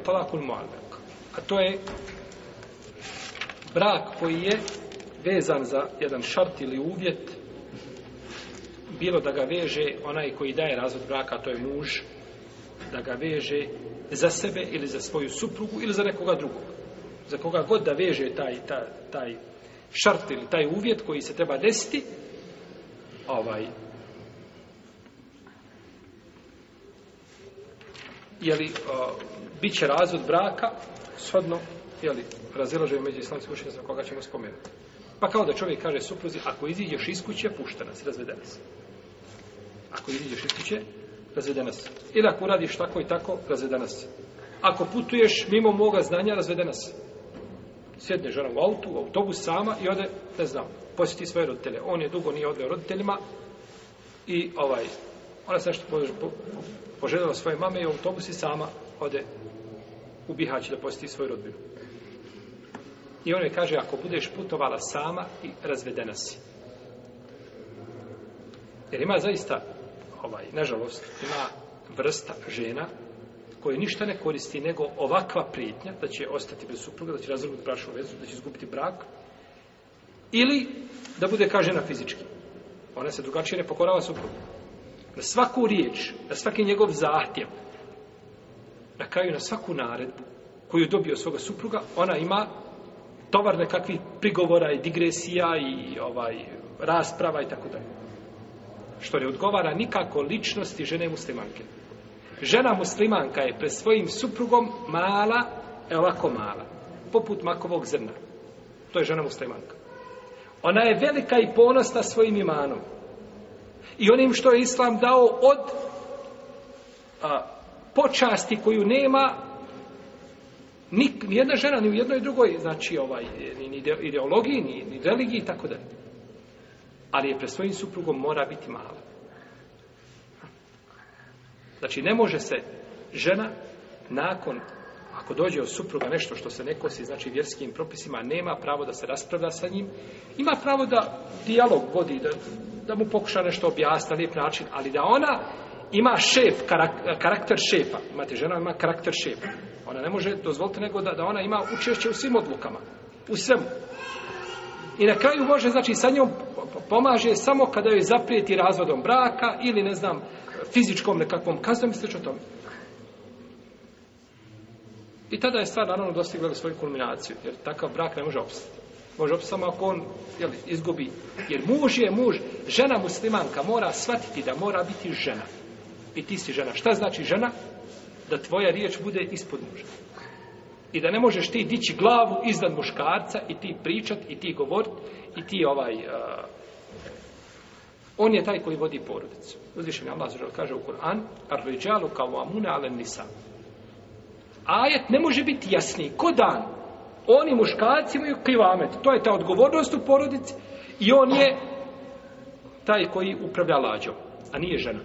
talakul muallak. A to je brak koji je vezan za jedan šart ili uvjet bilo da ga veže onaj koji daje razvod braka, a to je muž, da ga veže za sebe ili za svoju suprugu ili za nekoga drugog. Za koga god da veže taj, taj, taj šart ili taj uvjet koji se treba desiti, ovaj, jeli, uh, bit će razvod braka, shodno, jeli, razilažaj među islamski učenjaci na koga ćemo spomenuti. Pa kao da čovjek kaže supruzi, ako iziđeš iz kuće, pušta nas, razvedena se. Ako iziđeš iz kuće, razvedena se. Ili ako radiš tako i tako, razvedena se. Ako putuješ mimo moga znanja, razvedena se. Sjedne žena u autu, u autobus sama i ode, ne znam, posjeti svoje roditelje. On je dugo nije odveo roditeljima i ovaj, ona se nešto poželjala svoje mame i autobus i sama ode u Bihać da posjeti svoju rodbinu. I ona je kaže, ako budeš putovala sama i razvedena si. Jer ima zaista, ovaj, nažalost, ima vrsta žena koje ništa ne koristi nego ovakva prijetnja da će ostati bez supruga, da će razvrgnuti prašnu vezu, da će izgubiti brak ili da bude kao žena fizički. Ona se drugačije ne pokorava suprugu. Na svaku riječ, na svaki njegov zahtjev, na kraju na svaku naredbu koju dobio svoga supruga, ona ima tovar nekakvih prigovora i digresija i ovaj rasprava i tako dalje. Što ne odgovara nikako ličnosti žene muslimanke. Žena muslimanka je pred svojim suprugom mala, je ovako mala, poput makovog zrna. To je žena muslimanka. Ona je velika i ponosna svojim imanom. I onim što je Islam dao od a, počasti koju nema ni, ni jedna žena, ni u jednoj drugoj, znači, ovaj, ni, ni ideologiji, ni, ni religiji, tako da. Ali je pre svojim suprugom mora biti mala. Znači, ne može se žena nakon, ako dođe od supruga nešto što se neko si, znači, vjerskim propisima, nema pravo da se raspravda sa njim, ima pravo da dijalog vodi, da, da mu pokuša nešto objasniti na lijep način, ali da ona ima šef, karakter šefa. Imate, žena ima karakter šefa. Ona ne može, dozvolite nego da, da ona ima učešće u svim odlukama. U svemu. I na kraju može, znači, sa njom pomaže samo kada joj zaprijeti razvodom braka ili, ne znam, fizičkom nekakvom kaznom i o tome. I tada je stvar, naravno, dostigla do svoju kulminaciju, jer takav brak ne može opstati. Može opstati samo ako on jeli, izgubi. Jer muž je muž, žena muslimanka mora shvatiti da mora biti žena. I ti si žena. Šta znači žena? Da tvoja riječ bude ispod muža. I da ne možeš ti dići glavu iznad muškarca i ti pričat i ti govorit i ti ovaj... Uh, on je taj koji vodi porodicu. Uzvišen je Allah zažel, kaže u Kur'an Arveđalu kao amune ale nisam. Ajet ne može biti jasniji. Ko dan? Oni muškarci imaju kivamet. To je ta odgovornost u porodici i on je taj koji upravlja lađom, a nije žena.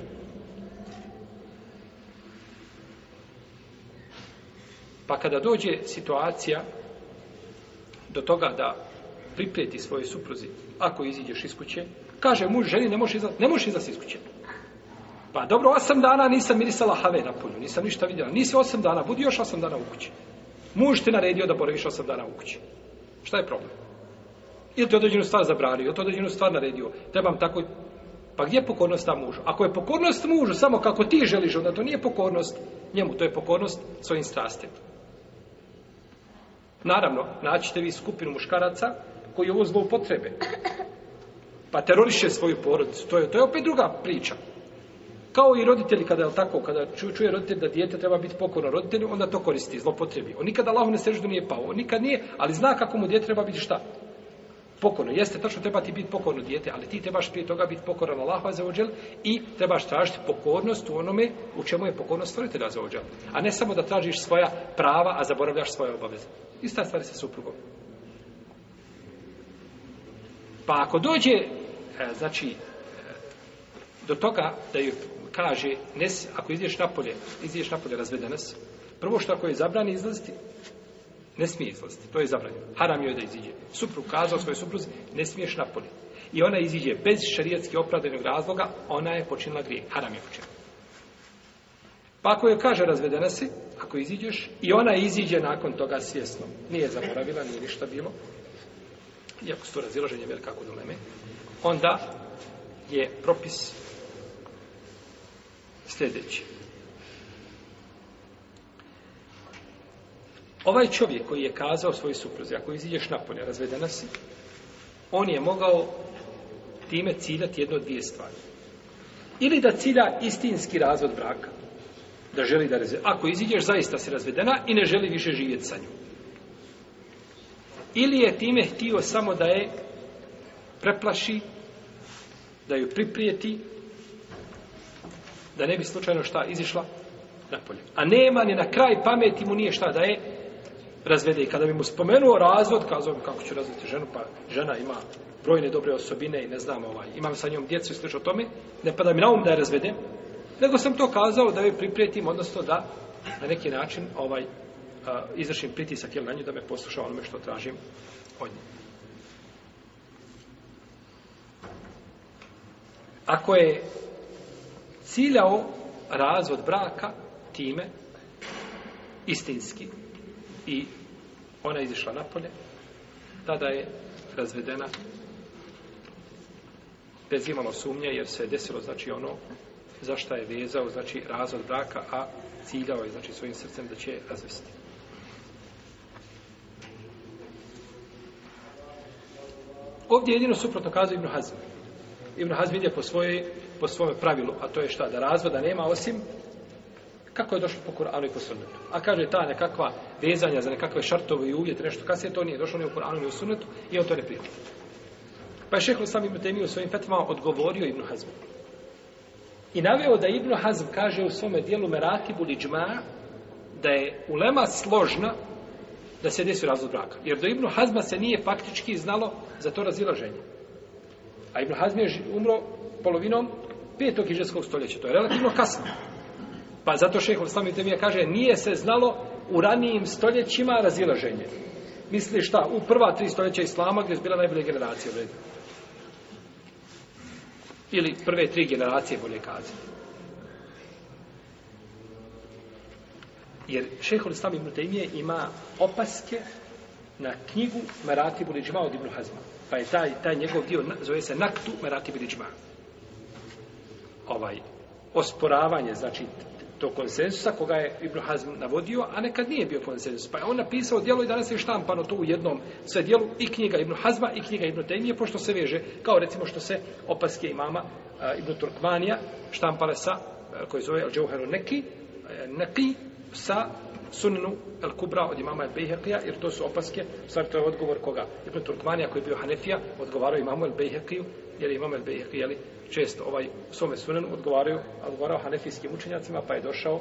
Pa kada dođe situacija do toga da priprijeti svoje supruzi, ako iziđeš iz kuće, kaže muž ženi ne možeš izaći, ne možeš izaći iz kuće. Pa dobro, osam dana nisam mirisala have na polju, nisam ništa vidjela. Nisi osam dana, budi još osam dana u kući. Muž te naredio da boraviš osam dana u kući. Šta je problem? Ili te određenu stvar zabranio, te određenu stvar naredio, trebam tako... Pa gdje je pokornost ta mužu? Ako je pokornost mužu samo kako ti želiš, onda to nije pokornost njemu, to je pokornost svojim strastima. Naravno, naćete vi skupinu muškaraca koji ovo zloupotrebe. Pa teroriše svoju porodicu. To je, to je opet druga priča. Kao i roditelji, kada je tako, kada čuje roditelj da dijete treba biti pokorno roditelju, onda to koristi, zlopotrebi. On nikada Allahu ne sreću da nije pao, on nikad nije, ali zna kako mu dijete treba biti šta? Pokorno. Jeste, tačno treba ti biti pokorno dijete, ali ti trebaš prije toga biti pokoran Allahu azzawajal i trebaš tražiti pokornost u onome u čemu je pokornost stvoritelja azzawajal. A ne samo da tražiš svoja prava, a zaboravljaš svoje obaveze. Ista stvar sa suprugom. Pa ako dođe, e, znači, e, do toga da ju kaže, ne, ako izdješ napolje, izdješ napolje razvedena se, prvo što ako je zabrani izlaziti, ne smije izlaziti, to je zabranjeno. Haram joj da iziđe. Suprug kazao svoje supruzi, ne smiješ napolje. I ona iziđe bez šarijetski opravdenog razloga, ona je počinila grije. Haram je počinila. Pa ako joj kaže razvedena si, ako iziđeš, i ona iziđe nakon toga svjesno. Nije zaboravila, nije ništa bilo. Iako su to razilaženje velika kod uleme. Onda je propis sljedeći. Ovaj čovjek koji je kazao svoj supruzi, ako iziđeš napolje, razvedena si, on je mogao time ciljati jedno dvije stvari. Ili da cilja istinski razvod braka, da želi da razvede. Ako iziđeš, zaista si razvedena i ne želi više živjeti sa njom. Ili je time htio samo da je preplaši, da ju priprijeti, da ne bi slučajno šta izišla na polje. A nema ni na kraj pameti mu nije šta da je razvede. I kada bi mu spomenuo razvod, kazao bi kako ću razviti ženu, pa žena ima brojne dobre osobine i ne znam, ovaj, imam sa njom djecu i slično tome, ne pada mi na um da je razvedem, nego sam to kazao da joj pripretim, odnosno da na neki način ovaj a, izvršim pritisak ili na nju da me posluša onome što tražim od nje. Ako je ciljao razvod braka time istinski i ona je izišla napolje, tada je razvedena bez imalo sumnje, jer se je desilo, znači, ono za šta je vezao, znači razvod braka, a ciljao je, znači, svojim srcem da će razvesti. Ovdje jedino suprotno kazao Ibn Hazm. Ibn Hazm ide po, svoje, po svome pravilu, a to je šta, da razvoda nema osim kako je došlo po Kur'anu i po sunnetu. A kaže ta nekakva vezanja za nekakve šartove i uvjete, nešto kasnije, to nije došlo ni u Kur'anu ni u sunnetu i on to ne prijatelj. Pa je šehr sam Ibn Temiju svojim petvama odgovorio Ibn Hazmu. I naveo da Ibnu Hazm kaže u svome dijelu Merakibu Liđma da je ulema složna da se desi razvod braka. Jer do Ibnu Hazma se nije faktički znalo za to razilaženje. A Ibnu Hazm je umro polovinom petog iđeskog stoljeća. To je relativno kasno. Pa zato šeho Islami Temija kaže nije se znalo u ranijim stoljećima razilaženje. Misli šta? U prva tri stoljeća Islama gdje je bila najbolja generacija. Vredno ili prve tri generacije bolje kaze. Jer šehol Islam ibn Taymije ima opaske na knjigu Maratibu Liđma od Ibn Hazma. Pa je taj, taj njegov dio, zove se Naktu Maratibu Liđma. Ovaj, osporavanje, znači to konsensusa koga je Ibn Hazm navodio, a nekad nije bio konsensus. Pa je on napisao dijelo i danas je štampano to u jednom sve dijelu i knjiga Ibn Hazma i knjiga Ibn Tejmije, pošto se veže kao recimo što se opaske imama uh, Ibn Turkmanija štampale sa, uh, eh, koji zove El Džauheru Neki, uh, eh, Neki sa Suninu El Kubra od imama El Bejhekija, jer to su opaske, stvar to je odgovor koga? Ibn Turkmanija koji je bio Hanefija, odgovarao imamu El Bejhekiju, jer je imam El Bejhekiju, često ovaj u svome sunenu odgovaraju, odgovarao hanefijskim učenjacima, pa je došao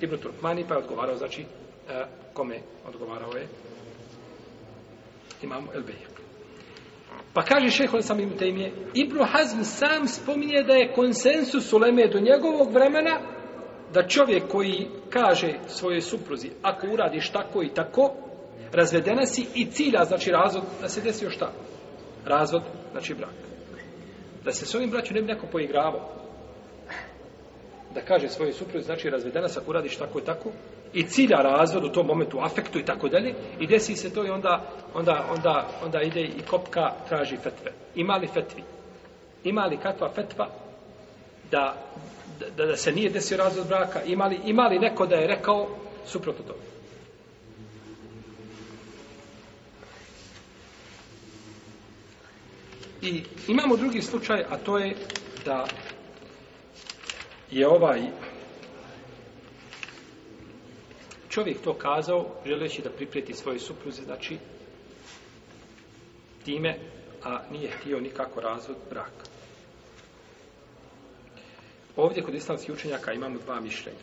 Ibn Turkmani, pa je odgovarao, znači, e, kome odgovarao je imam El Bejek. Pa kaže šeh on sam im je, Ibn Hazm sam spominje da je konsensus u Leme do njegovog vremena da čovjek koji kaže svojoj supruzi, ako uradiš tako i tako, razvedena si i cilja, znači razvod, da se desio šta? Razvod, znači brak da se s ovim braćom ne bi neko poigravao da kaže svojoj supruzi, znači razvedena sa ako radiš tako i tako, i cilja razvod u tom momentu, afektu i tako dalje, i desi se to i onda, onda, onda, onda ide i kopka traži fetve. Ima li fetvi? Ima li kakva fetva da, da, da se nije desio razvod braka? Ima li, ima li neko da je rekao suprotno tome? I imamo drugi slučaj, a to je da je ovaj čovjek to kazao želeći da priprijeti svoje supruze, znači time, a nije htio nikako razvod braka. Ovdje kod islamskih učenjaka imamo dva mišljenja.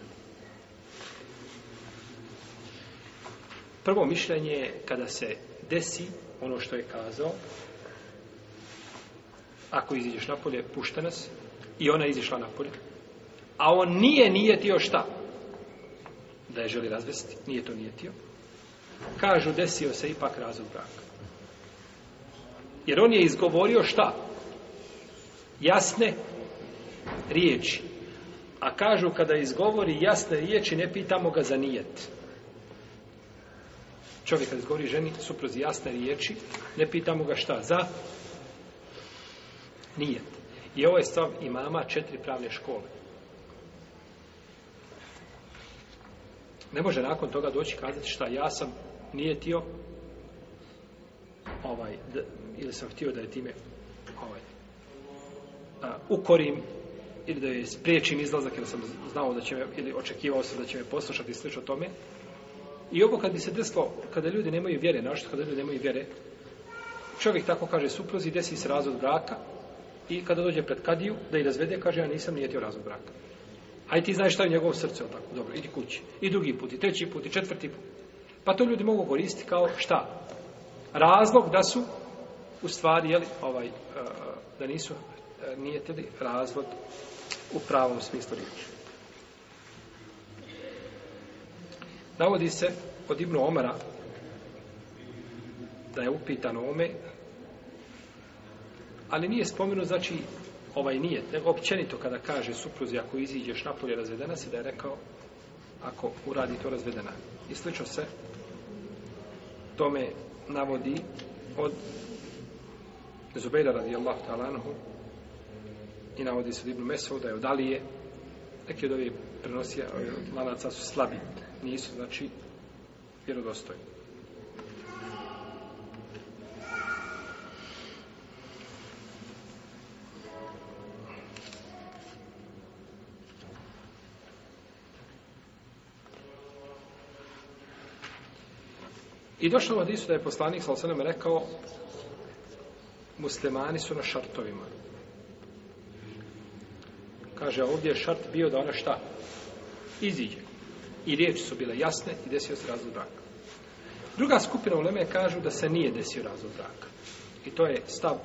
Prvo mišljenje je kada se desi ono što je kazao, ako iziđeš napolje, pušta nas. I ona je izišla napolje. A on nije nijetio šta? Da je želi razvesti. Nije to nijetio. Kažu, desio se ipak razum brak. Jer on je izgovorio šta? Jasne riječi. A kažu, kada izgovori jasne riječi, ne pitamo ga za nijet. Čovjek kada izgovori ženi, suprozi jasne riječi, ne pitamo ga šta? Za nijet. I ovo je stav imama četiri pravne škole. Ne može nakon toga doći kazati šta ja sam nijetio ovaj, da, ili sam htio da je time ovaj, a, ukorim ili da je spriječim izlazak ili sam znao da će me, ili očekivao sam da će me poslušati i slično tome. I ovo kad bi se desilo, kada ljudi nemaju vjere, našto kada ljudi nemaju vjere, čovjek tako kaže supruzi, desi se razvod braka, i kada dođe pred kadiju da i razvede, kaže ja nisam nijetio razvod braka. Aj ti znaš šta je njegovo srce, on tako, dobro, idi kući. I drugi put, i treći put, i četvrti put. Pa to ljudi mogu koristiti kao šta? Razlog da su u stvari, jeli, ovaj, e, da nisu e, nijetili razvod u pravom smislu riječi. Navodi se od Ibnu Omara da je upitan ome, ali nije spomenuo, znači, ovaj nije. Nego općenito kada kaže supruzi, ako iziđeš napolje razvedena si, da je rekao, ako uradi to razvedena. I slično se tome navodi od Zubeira radijallahu ta'alanohu i navodi se od Ibnu Mesov, da je od Alije, neki od ovih prenosija, ovih lanaca su slabi, nisu, znači, vjerodostojni. I došlo u hadisu da je poslanik sa osanem rekao muslimani su na šartovima. Kaže, a ovdje je šart bio da ona šta? Iziđe. I riječi su bile jasne i desio se razlog braka. Druga skupina uleme kažu da se nije desio razlog braka. I to je stav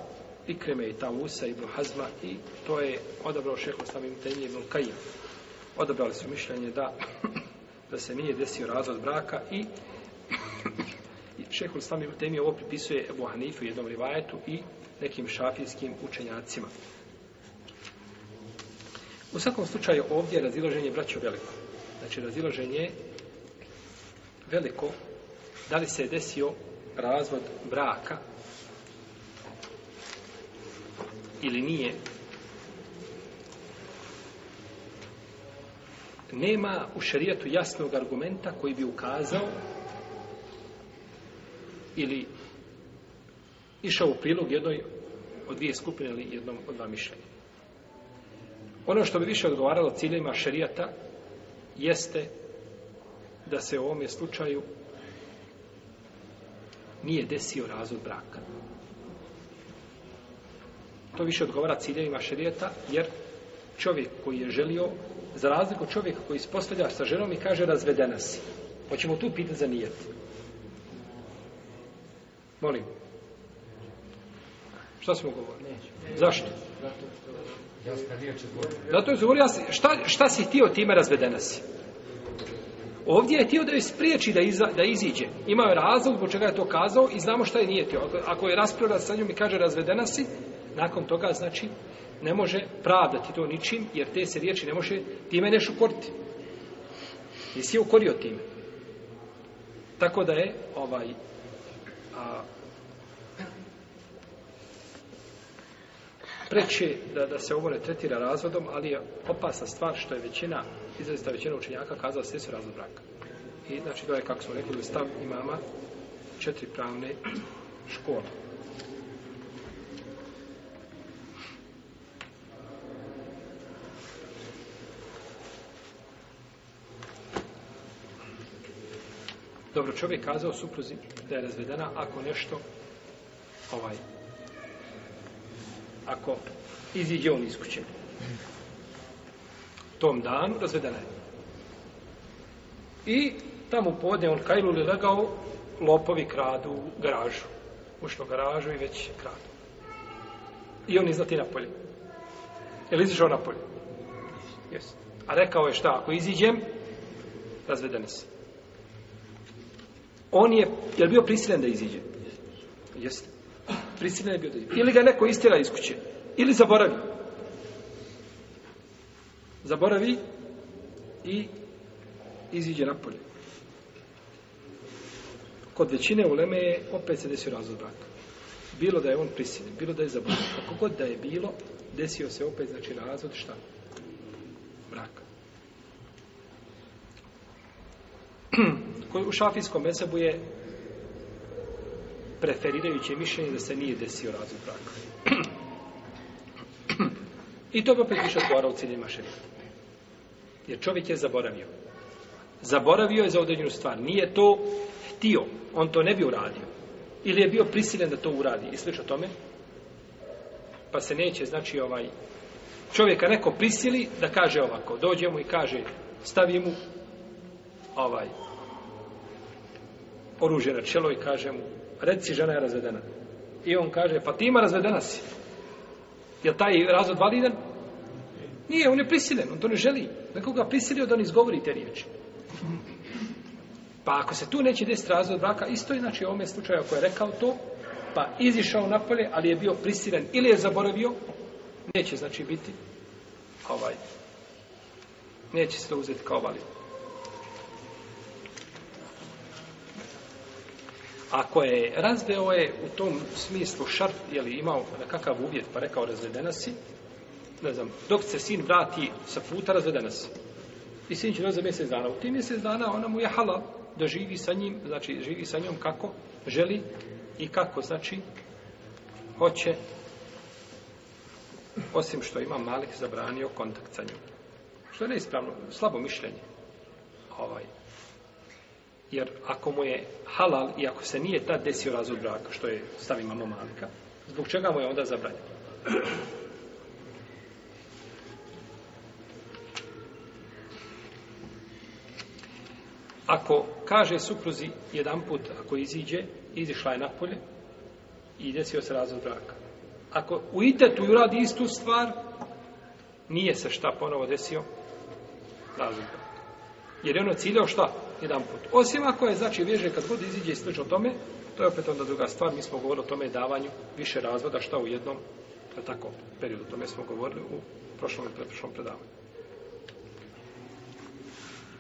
Ikreme i Tavusa i Hazma i to je odabrao šeho samim tenje i Vulkaja. Odabrali su mišljenje da, da se nije desio razlog braka i šehol sami temi ovo pripisuje Ebu Hanifu jednom rivajetu i nekim šafijskim učenjacima. U svakom slučaju ovdje je raziloženje braćo veliko. Znači raziloženje veliko da li se je desio razvod braka ili nije nema u šarijetu jasnog argumenta koji bi ukazao ili išao u prilog jednoj od dvije skupine ili jednom od dva mišljenja. Ono što bi više odgovaralo ciljima šerijata jeste da se u ovom slučaju nije desio razvod braka. To više odgovara ciljevima šerijeta, jer čovjek koji je želio, za razliku čovjeka koji se postavlja sa ženom i kaže razvedena si. Hoćemo tu pitati za nijet. Molim. Šta smo govorili? Neće. Zašto? Zato je zvori, šta, šta si ti od time razvedena si? Ovdje je tio da joj spriječi da, iza, da iziđe. Ima je razlog zbog čega je to kazao i znamo šta je nije tio. Ako je raspravila sa njom i kaže razvedena si, nakon toga znači ne može pravdati to ničim, jer te se riječi ne može time nešto koriti. Nisi je ukorio time. Tako da je ovaj A preče da, da se ovo ne tretira razvodom, ali je opasna stvar što je većina, izrazita većina učenjaka kazala sve su razvod braka. I znači to je, kako smo rekli, stav imama četiri pravne škole. Dobro, čovjek kazao supruzi da je razvedena ako nešto ovaj ako iziđe on iz kuće. Tom danu razvedena je. I tamo podne on kajlu li legao lopovi kradu garažu. Ušlo garažu i već kradu. I on izlati na polje. Je li izišao na polje? Jesi. A rekao je šta, ako iziđem, razvedene se on je, je bio prisiljen da iziđe? Jeste. Prisiljen je bio da iziđe. Ili ga neko istira iz kuće. Ili zaboravi. Zaboravi i iziđe napolje. Kod većine uleme je opet se desio razvod braka. Bilo da je on prisiljen, bilo da je zaboravio. Kako god da je bilo, desio se opet, znači, razvod šta? koji u šafijskom mesebu je preferirajuće mišljenje da se nije desio razum braka. I to ga opet više otvara u ciljima šarijata. Jer čovjek je zaboravio. Zaboravio je za određenu stvar. Nije to htio. On to ne bi uradio. Ili je bio prisiljen da to uradi. I slično tome. Pa se neće, znači, ovaj čovjeka neko prisili da kaže ovako. Dođe mu i kaže, stavi mu ovaj, oružje na čelo i kaže mu, reci žena je razvedena. I on kaže, pa ti ima razvedena si. Je taj razvod validan? Nije, on je prisilen, on to ne želi. Nekoga prisilio da on izgovori te riječi. Pa ako se tu neće desiti razvod braka, isto je znači u ovome slučaju ako je rekao to, pa izišao napolje, ali je bio prisilen ili je zaboravio, neće znači biti ovaj. Neće se to uzeti kao validno. Ako je razdeo je u tom smislu šart, je li imao nekakav uvjet, pa rekao razvedena si, ne znam, dok se sin vrati sa puta razvedena si. I sin će za mjesec dana. U tim mjesec dana ona mu je halal da živi sa njim, znači živi sa njom kako želi i kako, znači, hoće osim što ima malih zabranio kontakt sa njom. Što je neispravno, slabo mišljenje. Ovaj, Jer ako mu je halal i ako se nije tad desio razvod braka, što je stav imamo malika, zbog čega mu je onda zabranjeno? Ako kaže supruzi jedan put, ako iziđe, izišla je napolje i desio se razvod braka. Ako u itetu i uradi istu stvar, nije se šta ponovo desio razvod braka. Jer je ono ciljao šta? Šta? jedan put. Osim ako je, znači, vježbe kad god iziđe i slično tome, to je opet onda druga stvar, mi smo govorili o tome davanju više razvoda, šta u jednom, tako, periodu, tome smo govorili u prošlom i prošlom predavanju.